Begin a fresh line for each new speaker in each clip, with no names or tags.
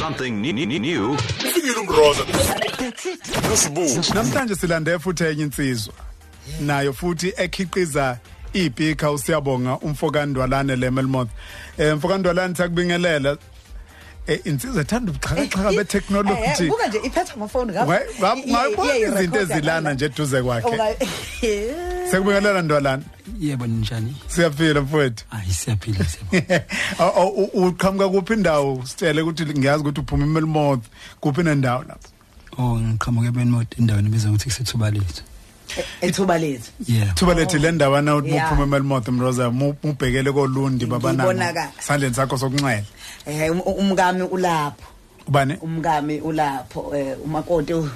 something new. new.
Fikile umroza. Nosibu.
namhlanje silande futhi enye insizwa nayo futhi ekhiqiza ibhika usiyabonga umfokandwalane lemelmoth eh mfokandwalane sakubingelela eh insizwa ethanda ubuxhakaxhaka betechnology.
buka nje? Iphetha amafoni ngapha?
Ngayibona izinto ezilana nje eduze kwakhe? Sekubingelela ndwalane
yebo ninjani?
Siyaphila mfowethu.
Hayi siyaphila siyaphila.
Aw- aw, u- uqhamuka kuphi indawo sitshele ukuthi ngiyazi ukuthi uphuma emelmoth. Kuphi nendawo lapho?
Oh ngiqhamuke ebenimoto endaweni ebizwa ukuthi kusethuba lethu
ethuba lethu
yeah.
Thuba lethi le ndawana uthi
Yeah.
uphuma emelmoth mroza mu- mubhekele kolundi babanana
Ngibonakala.
sandleni sakho sokunxele.
Eh um- umkami ulapho.
Ubani?
Umkami ulapho eh umakoti u-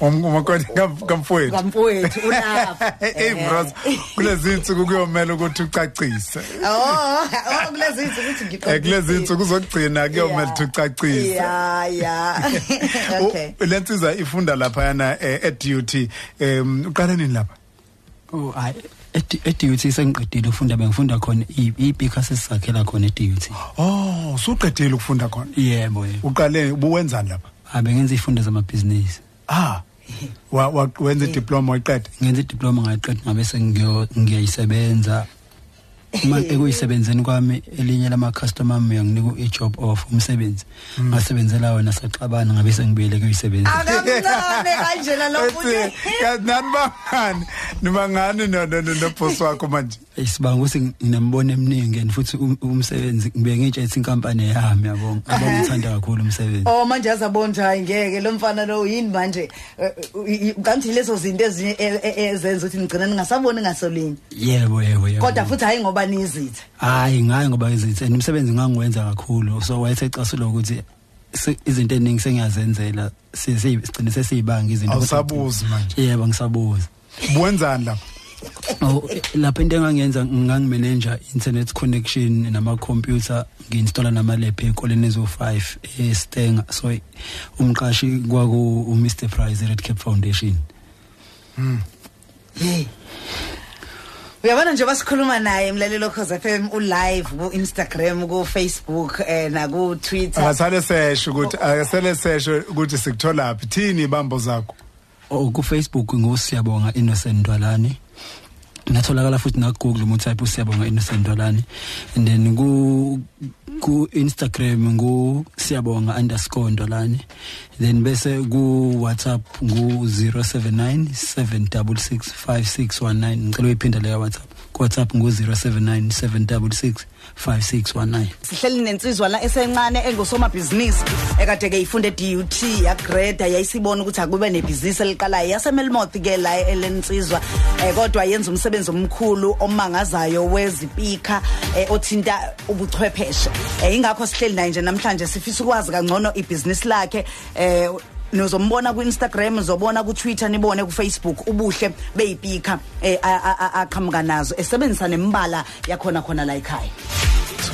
Um- umakoti kam- kamfowethu.
Kamfowethu ulapho.
Hey mroza kulezi insuku kuyomela ukuthi ucacise.
Oh oh, kulezi insuku ukuthi ngiqoqile
Eh, kulezi insuku uzokugcina kuyomela
Yeah.
ukuthi ucacise
ya ya okay.
U- le nsizwa ifunda laphayana eh, e-dut um uqale nini lapha?
Oh hayi e-DUT sengiqedile ukufunda bengifunda khona ibhika sesisakhela khona e-DUT
oh usuqedile ukufunda khona?
Yebo yebo.
Uqale ubuwenzani lapha?
Abengenza ifundo zamabhizinisi.
Ah wa- wa- wenza idiploma wayiqeda
ngenza idiploma ngayiqeda ngabe sengiyo ngiyayisebenza uma ekuyisebenzeni kwami elinye lama-customer ami uyanginika i-job off umsebenzi. Ngasebenzela wona saxabana ngabe sengibuyele kuyisebenza
akamncane kanjena lo muntu
Ethi, kazi nani bangani? Nibangani no- no- no- nobhosi wakho manje?
Isibanga ukuthi nginembono eminingi and futhi um- umsebenzi ngibe ngitshethe inkampani yami yabonga. Abangithanda kakhulu umsebenzi.
Oh manje azabonja hayi ngeke. Lo mfana lo yini manje? Eh, eh, kanti lezo zinto ezinye e- e- ezenza ukuthi nigcina ningasaboni ngasolinye
yebo yebo yebo.
Kodwa futhi hayi ngoba niyizitha
hayi ngaye ngoba izithi and umsebenzi ngangiwenza kakhulu. So wayethecasula ukuthi izinto eziningi sengiyazenzela si- si- sigcine sesiyibanga izinto
Awusabuzi manje.
yebo ngisabuza
buwenzani lapha
Oh, lapho into engangenza ngangimaneja internet connection nama-computer ngi-installa nama-lap ey'koleni ezo-5 estenga. So umqashi kwaku umr price red cap foundation.
Hey uyabona nje basikhuluma naye mlalelo cause FM ulive ku Instagram ku Facebook eh na ku Twitter
akasale sesho ukuthi akasale sesho ukuthi sikutholaphi. Thini ibambo zakho?
Oh ku-facebook ngusiyabonga innocent ntwalane natholakala futhi nakugoogle uma utype usiyabonga innocent ntwalane and then ku ku-instagram ngusiyabonga underscore ntwalane then bese ku-whatsapp ngu-079 766 5619 ngicela uyiphinda leyo whatsapp. Ku-whatsapp ngu-079 766 5619
sihleli nensizwa la esencane engusomabhizinisi ekade ke ifunda e-DUT yagreda yayisibona ukuthi akube nebhizinisi eliqalayo. Yasemelmoth ke la elensizwa eh kodwa yenza umsebenzi omkhulu omangazayo wezipika eh, othinta ubuchwepheshe. Eh, ingakho sihleli naye nje namhlanje sifisa ukwazi kangcono ibhizinisi lakhe eh nizombona ku Instagram uzobona ku Twitter nibone ku Facebook ubuhle beyipika eh a- a- a- aqhamuka nazo. Esebenzisa nembala yakhona khona la ekhaya.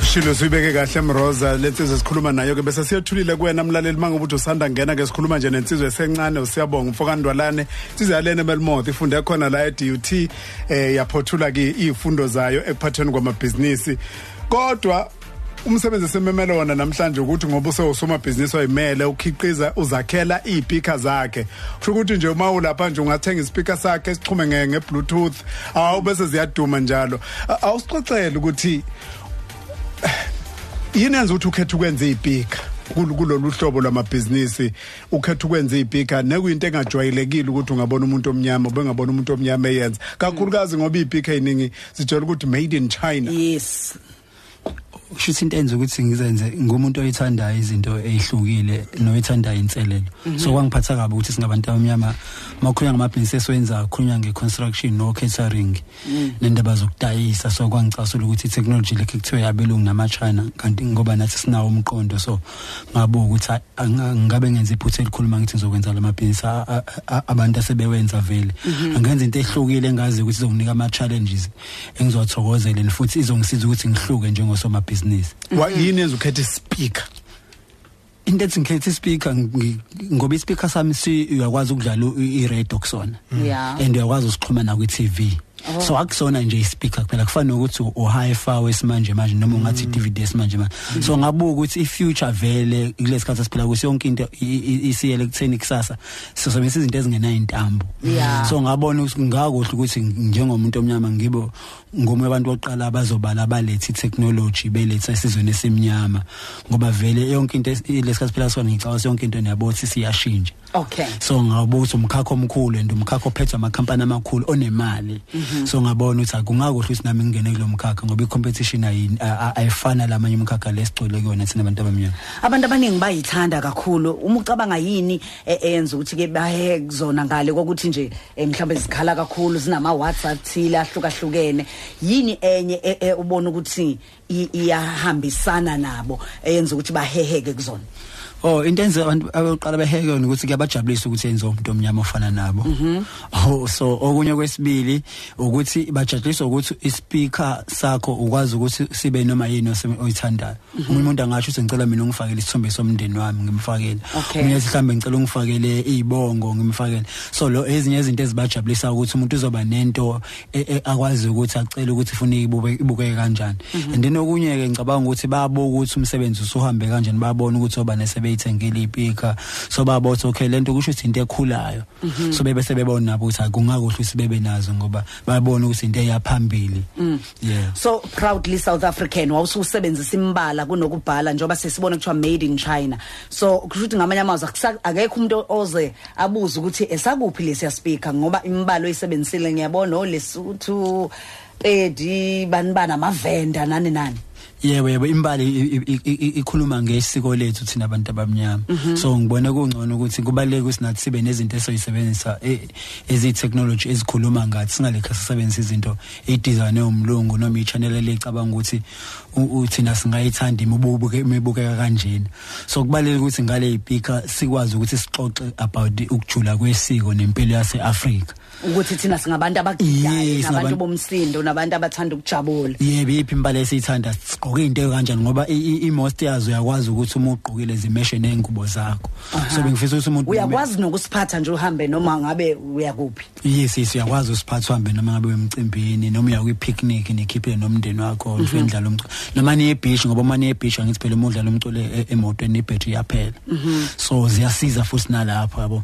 Shilo sibeke kahle mroza. Lensizwe sikhuluma nayo ke bese siyothulile kuwena mlaleli. Mangabe uthi usanda ngena ke sikhuluma nje nensizwe esencane usiyabonga umfokandwalane insizwe yalene belmoth ifunde khona la e-DUT eh yaphothula ke izifundo zayo ekuphathweni kwamabhizinisi. Kodwa umsebenzi esememele wona namhlanje ukuthi ngoba usewusomabhizinisi oyimele ukhiqiza uzakhela izipika zakhe. Kusho ukuthi nje uma ulapha nje ungathenga ispeaker sakhe sixhume nge nge bluetooth awu bese ziyaduma njalo. Awusixoxele ukuthi yini yenza ukuthi ukhethe ukwenza izipika kulolu hlobo lwamabhizinisi ukhetha ukwenza izipika nekuyinto engajwayelekile ukuthi ungabona umuntu omnyama ubengabona umuntu omnyama eyenza. Kakhulukazi ngoba izipika eziningi sitshela ukuthi made in China.
Yes.
Kusho ukuthi into enza ukuthi ngizenze ngumuntu oyithandayo izinto ezihlukile noyithandayo inselelo. So kwangiphatha kabi ukuthi singabantu abamnyama makhulunywa ngamabhizinisi esiwenza khulunywa nge-construction no-catering nendaba zokudayisa so kwangicasula ukuthi i-technology lekhe kuthiwa yabelungu nama-china kanti ngoba nathi sinawo umqondo so ngabuka ukuthi hayi, anga- ngabe ngenza iphutha elikhuluma ngithi ngizokwenza la mabhizinisi a- a- a- abantu asebewenza vele. Angenza into ehlukile engazi ukuthi izonginika ama-challenges engizowathokozela and futhi izongisiza ukuthi ngihluke njengosomabhizinisi.
Wa- yini yenza ukhethe ispeaker?
Into ethi ngikhethe ispeaker ngi- ngoba ispeaker sami si uyakwazi ukudlala i- i-radio kusona.
Yeah.
and uyakwazi usixhuma na kwi-TV so akusona nje ispeaker kuphela kufana nokuthi u hi-fi wesimanje manje noma ungathi i-DVD yesimanje manje. So ngabuka ukuthi i-future vele kulesikhathi asiphila kuso yonke into isiyele ekutheni kusasa. Sizosebenzisa izinto ezingenayintambo.
Yeah.
so ngabona ukuthi ngakuhle ukuthi njengomuntu omnyama ngibo ngomunye abantu bokuqala abazobala abalethe i-technology belethe esizweni esimnyama. Ngoba vele yonke into es- lesikhathi phela sona ngicabanga yonke into niyabo ukuthi siyashintsha.
Okay.
So ngabuza umkhakha omkhulu and umkhakha ophethwe amakhampani amakhulu onemali. So ngabona ukuthi akungakuhle ukuthi nami ngingene kulo mkhakha ngoba i-competition ayi- a- a- ayifana lamanye umkhakha lesigcwele kuyona thina abantu abamnyama.
Abantu abaningi bayithanda kakhulu. Uma ucabanga yini e- eyenza ukuthi ke baye kuzona ngale kokuthi nje eh, mhlawumbe zikhala kakhulu zinama WhatsApp thile ahlukahlukene. Yini enye e- e- ubona ukuthi i- iyahambisana nabo eyenza ukuthi baheheke kuzona?
Oh into enze abantu abaqala beheke yona ukuthi kuyabajabulisa ukuthi yenze umuntu omnyama ofana nabo. Oh so okunye kwesibili ukuthi bajabuliswa ukuthi ispeaker sakho ukwazi ukuthi sibe noma yini oyithandayo. Umuntu angasho ukuthi ngicela mina ungifakele isithombe somndeni wami ngimfakele. Umunye mhlambe ngicela ungifakele izibongo ngimfakele. So lo ezinye izinto ezibajabulisa ukuthi umuntu uzoba nento e- e- akwazi ukuthi acele ukuthi ufuna ibuke ibukeke kanjani. And then okunye ke ngicabanga ukuthi bayabuka ukuthi umsebenzi usuhambe kanjani bayabona ukuthi oba nesebeyithengile ipika so babotha okay lento kusho ukuthi into ekhulayo. So bebe sebebona nabo ukuthi akungakuhle ukuthi bebe nazo ngoba bayabona ukuthi into eyaphambili. Yeah.
So proudly south african wawususebenzisa imbala kunokubhala njengoba sesibona kuthiwa made in china. So kusho ukuthi ngamanye amazwi akusa- akekho umuntu oze abuze ukuthi esakuphi lesiya speaker ngoba imbala oyisebenzisile ngiyabona olesuthu pedi bani bani amavenda nani nani?
Yebo yebo imbali ikhuluma ngesiko lethu thina abantu abamnyama. So ngibone kungcono ukuthi kubaleke ukuthi nathi sibe nezinto esoyisebenzisa e- ezi-technology ezikhuluma ngathi singalekha sisebenzisa izinto eyidizayne umlungu noma i-channel lecabanga ukuthi u- u- thina singayithanda imibuke imibukeka kanjena. So kubaleke ukuthi ngale yipika sikwazi ukuthi sixoxe about ukujula kwesiko nempilo yase-afrika.
Ukuthi thina singabantu abagidayo nabantu bomsindo nabantu abathanda ukujabula.
Yebo iphi imbala esiyithanda? Sigqoke into kanjani ngoba i- i- i-most yazo uyakwazi ukuthi uma ugqokile zimeshe ney'ngubo zakho. So bengifisa ukuthi umuntu
uyakwazi nokusiphatha nje uhambe noma ngabe uyakuphi?
Yes yes uyakwazi usiphatha uhambe noma ngabe emcimbini noma uya kwi-picnic nikhiphile nomndeni wakho nifike nidlala umculo noma niye ebhishi ngoba uma niye ebhishi angithi phela uma udlala umculo e- emotweni ibhetri iyaphela. So ziyasiza futhi nalapho yabo.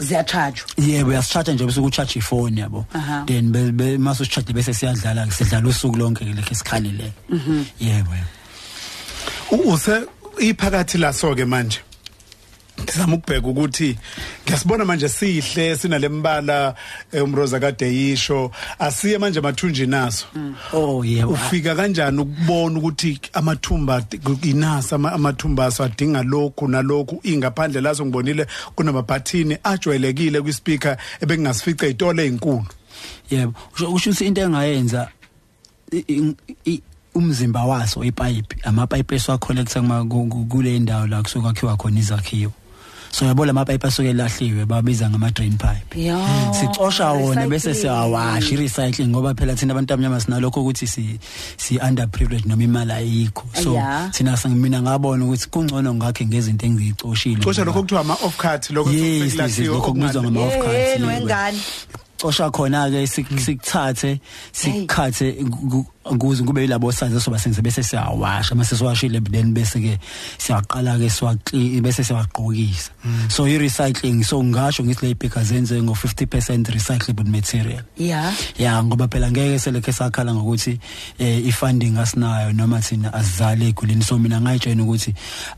Ziyachajwa
yebo uyasicharge nje bese ukucharge ifoni yabo.
Aha.
then be- be- mase usicharge bese siyadlala ke sidlala usuku lonke ke lekhe sikhalile yebo yebo.
U- use iphakathi laso ke manje? Ngizama ukubheka ukuthi ngiyasibona manje sihle sinalembala eh, umroza kade yisho asiye manje mathunji naso.
Oh yebo
ufika kanjani ukubona ukuthi amathumba inasa ama- amathumba aso adinga lokhu nalokhu? Ingaphandle laso ngibonile kunamaphathini ajwayelekile kwispeaker ebengingasifica izitolo ezinkulu
yebo. Usho ukuthi into engayenza umzimba waso ipipe amapipe esiwacollecta kuma ku- ku- kule ndawo la kusuka kwakhiwa khona izakhiwo. So yabo lamapipe asuke lahliwe babiza ngama drain pipe
Yo,
sicosha wona bese
recycling.
siyawasha i-recycling ngoba phela thina abantu abanyama sinalokho ukuthi si si underprivileged noma imali ayikho so
Yeah.
thina sangimina ngabona ukuthi kungcono ngakhe ngezinto engizicoshile
cosha lokho kuthiwa ama-off cut lokho
yes, lokho kubizwa ngama- off
yeyeni
yebo.
wengane
cosha khona ke sikuthathe sikhathe ukuze kube yilabo size soba senze bese siyawasha mase siwashile then bese ke siyaqala ke siwaqi bese siyawagqokisa. So i recycling so ngasho ngithi le picker zenze ngo 50% recyclable material.
Ya.
Ya ngoba phela ngeke selekhe sakhala ngokuthi eh ifunding asinayo noma thina asizale egulini so mina ngayitshena ukuthi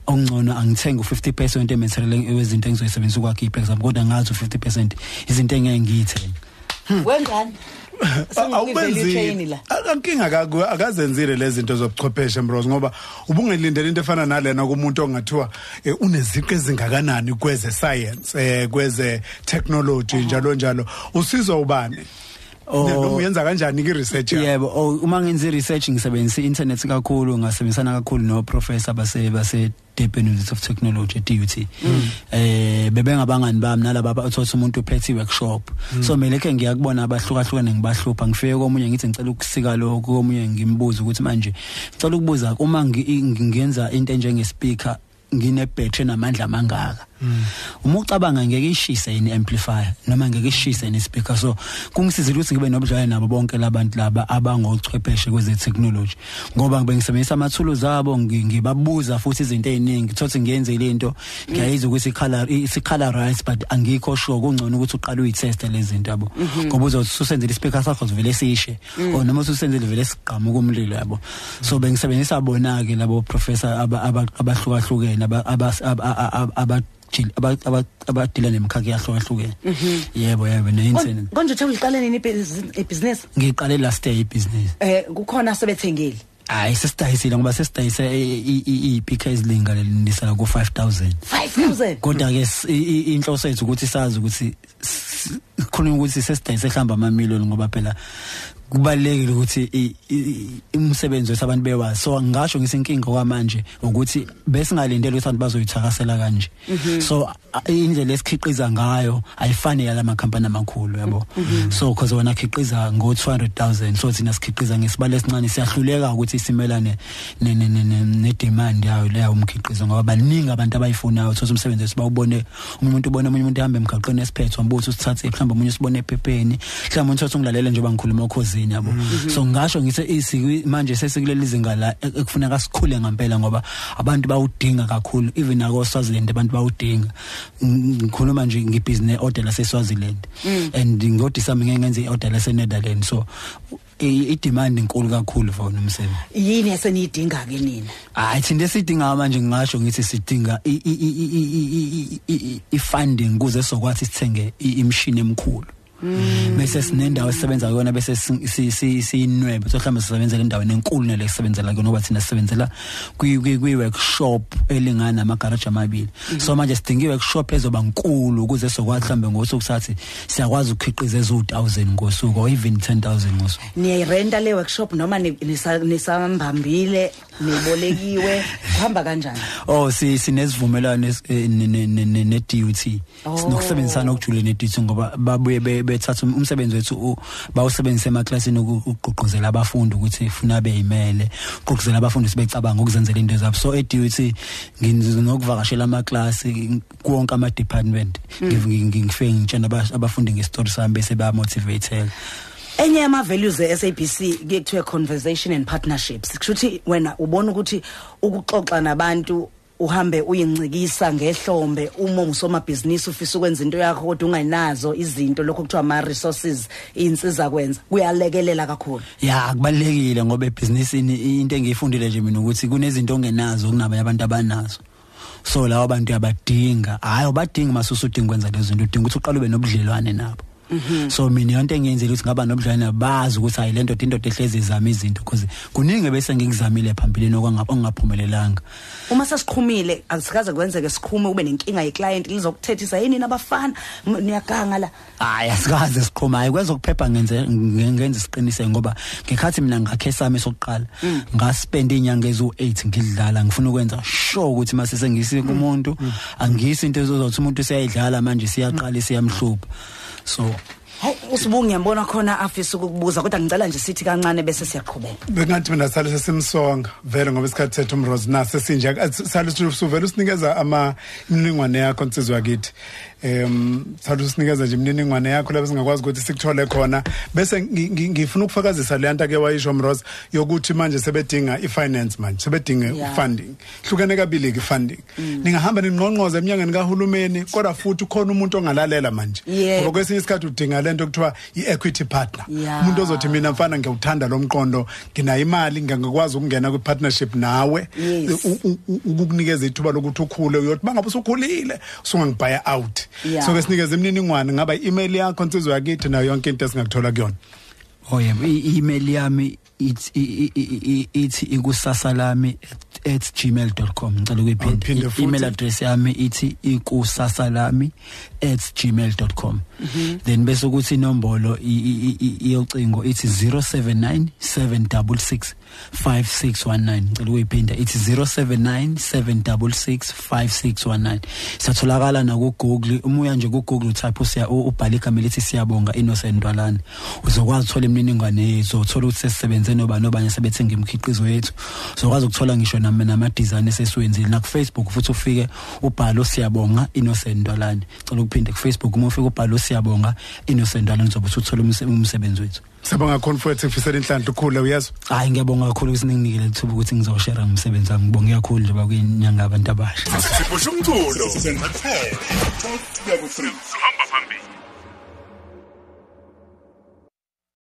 okungcono angithenga u50% ematerial ewezinto engizoyisebenzisa ukwakhe ipack kodwa ngathi u50% izinto engeke ngiyithenge
wengane
awubenzile
chain la?
Ankinga akaku- akazenzile lezi zinto zobuchwepheshe mbros ngoba ubungelindele into efana nalena kumuntu ongathiwa eh, uneziqu ezingakanani kweze science eh kweze technology njalo njalo. Usizwa ubani? Noma uyenza kanjani ki research
yebo oh, uma ngenza i-research ngisebenzisa i-internet kakhulu ngasebenzisana kakhulu no-professor base base Durban University of Technology DUT eh bebengabangani bami nalabo abathothi umuntu uphethe workshop. So mele ke ngiyakubona abahlukahlukene ngibahlupha. Ngifike komunye ngithi ngicela ukusika lokho komunye ngimbuza ukuthi manje ngicela ukubuza uma ngingenza into enjenge speaker ngine battery namandla mangaka. Uma ucabanga ngeke ishise ini amplifier noma ngeke ishise ni speaker so kungisizile ukuthi ngibe nobudlelwane nabo bonke labantu laba abangochwepheshe kweze technology ngoba ngibe ngisebenzisa amathuluzi abo ngi- ngibabuza futhi izinto eziningi thothi ngiyenze lento ngiyayizwa ukuthi icolor isicolor right but angikho sure kungcono ukuthi uqale uyiteste lezi zinto yabo. Ngoba uzothi usenzele ispeaker sakho sivele sishe or noma usenzele vele siqhamu kumlilo yabo. So bengisebenzisa bona ke labo professor aba- aba- abahlukahlukene aba- aba- aba- aba- aba- aba- aba- abadila nemikhakha yahlukahlukene yebo yebo neinsene
konje uthe uliqale nini ibhizi- ibhizinisi?
Ngiqale last day ibhizinisi.
Eh kukhona sebethengile
hayi sesidayisile ngoba sesidayise i-PK ezilinga lelisela ku 5000
5000
kodwa ke s- i- i- inhloso yethu ukuthi sazi ukuthi khona ukuthi sesidayise hlamba ama million ngoba phela kubalekile ukuthi umsebenzi wethu abantu bewazi. So ngisho ngisenkinga kwamanje ukuthi besingalindele ukuthi abantu bazoyithakasela kanje. So a- indlela esikhiqiza ngayo ayifani yala makhampani amakhulu yabo? So cause wona khiqiza ngo 200000 so thina sikhiqiza ngesibalo esincane. Siyahluleka ukuthi simelane ne ne ne demand yayo leyo umkhiqizo ngoba baningi abantu abayifunayo. Uthola umsebenzi sibawubone umuntu ubone omunye umuntu ehamba emgaqweni esiphethe wambuza usithathe mhlawumbe umunye usibone ephepheni. Mhlawumbe umuntu ungilalele njengoba ngikhuluma okhosini yabo. So ngasho ngithi isiki manje sesikuleli izinga la e- ekufuneka sikhule ngempela ngoba abantu bawudinga kakhulu. Even ako Swaziland abantu bawudinga. Ng- ngikhuluma nje ngibhiziness order lase Swaziland and ngodisami ngeke ngenze i-order lase Netherlands so i- i-demand inkulu kakhulu for umsebenzi.
Yini esenidinga ke nina?
Hayi thina esidinga manje ngingasho ngithi sidinga i-funding kuze sokwathi sithenge imshini emkhulu bese sinendawo esisebenza kuyona bese si- si- si- siyinwebe so mhlawumbe sisebenzela endaweni enkulu nale sisebenzela kuyona ngoba thina sisebenzela kwi- kwi- kwi-workshop elingana namagaraji amabili. So manje sidinga i-workshop ezoba nkulu ukuze sokwathi mhlawumbe ngosuku sathi siyakwazi ukukhiqiza eziwu-thousand ngosuku or even ten thousand ngosuku.
Niyayirenta le workshop noma ni- nisa- nisambambile nibolekiwe? Kuhamba kanjani?
Oh si sinesivumelano es- eh, ne ne- ne- ne- ne DUT.
Oh.
Sinokusebenzisana okujule ne DUT ngoba babuye be- bethatha um- umsebenzi wethu bawusebenzisa emaklasini uku- ukugqugquzela abafundi ukuthi funa beyimele, ukugqugquzela abafundi ukuthi becabanga ukuzenzela into zabo. So e DUT nginokuvakashela amaklasi konke ama department. Ngifike ngitshena aba- abafundi ngestory sami bese ba motivate.
enye yama values e-SABC kuye kuthiwe conversation and partnerships kusho ukuthi wena ubona ukuthi ukuxoxa nabantu uhambe uyincikisa ngehlombe uma usomabhizinisi ufisa ukwenza into yakho kodwa ungenazo izinto lokho kuthiwa ama resources insiza kwenza kuyalekelela kakhulu
Ya kubalekile ngoba ebhizinisini into engiyifundile nje mina ukuthi kunezinto ongenazo kunabanye abantu abanazo. So lawo abantu yabadinga. Hayi ubadinga masusu udinga ukwenza lezo zinto udinga ukuthi uqale ube nobudlelwane nabo. So mina yonke engiyenzile ukuthi ngaba nobudlelwane nabo bazi ukuthi hayi lento into ehlezi izama izinto because kuningi bese ngikuzamile phambilini okungaphumelelanga.
uma sesiqhumile akusikaze kwenzeke siqhume ube nenkinga yeclient lizokuthethisa yini nabafana M- niyaganga la.
Hayi asikaze siqhuma hayi kwenza ukuphepha ngenze nge- ngenze isiqiniseko ngoba ngekhathi mina ngakhe sami sokuqala ngaspend inyanga ezu8 ngidlala ngifuna ukwenza sure ukuthi mase sengisi kumuntu angisi into ezozothi umuntu siyayidlala manje siyaqala siyamhlupha. So
hayi usibungu ngiyambona khona afisa ukukubuza kodwa ngicela nje sithi kancane bese siyaqhubeka.
Bengathi mina sale sesimsonga vele ngoba isikhathi sethu umrose nase sinje sale suvele usinikeza ama imininingwane yakho nsizwa kithi. Em sale usinikeza nje imininingwane yakho lapho singakwazi ukuthi sikuthole khona bese ngi- ngi- ngifuna ukufakazisa le nto ke wayisho umrose yokuthi manje sebedinga ifinance manje sebedinga
Yeah.
funding hlukene kabili ke funding ningahamba ninqonqoze eminyangweni kahulumeni kodwa futhi khona umuntu ongalalela manje
Yeah.
ngoba kwesinye isikhathi udinga lento okuthiwa i-equity partner
Yeah.
umuntu ozothi mina mfana ngiyawuthanda lo mqondo nginayo imali ngingakwazi ukungena kwi-partnership nawe
Yes.
u- u- u- ukukunikeza ithuba lokuthi ukhule uyothi bangabe usukhulile usungangibhaya out
Yeah.
so ke sinikeze imininingwane ngaba i-email yakho nsizwa yakithi nayo yonke into esingakuthola kuyona
oh yebo i-email yami ithi i- i- i- ithi ikusasa lami at gmail.com ngicela
Awuphinde
ukuyiphinda
futhi.
email address yami ithi ikusasa lami at gmail.com then bese ukuthi inombolo i- i- i- i- yocingo ithi 079 766 5619 ngicela ukuyiphinda ithi 079 766 5619 siyatholakala na ku Google uma uya nje ku Google type usiya ubhala igama lithi siyabonga Innocent Ntwalane. Uzokwazi uthola imininingwane yethu uthola ukuthi sesisebenze noba nobanye sebethenga imikhiqizo yethu sokwazi ukuthola ngisho nama nama-design esesiwenzile nakufacebook futhi ufike ubhale usiyabonga innocent ntwalane cela ukuphinde kufacebook uma ufike ubhale usiyabonga innocent ntwalane uzobe uthole umsebenzi wethu
Siyabonga kakhulu mfowethu ngifisela inhlanhla ukhule uyazi
hayi ngiyabonga kakhulu ukuthi ninginikele ithuba ukuthi ngizoshare ngomsebenzi wami ngibonge kakhulu njengoba kuyinyanga abantu abasha
Sipho somculo. Sengathela. 12 kuya ku 3. Hamba phambili.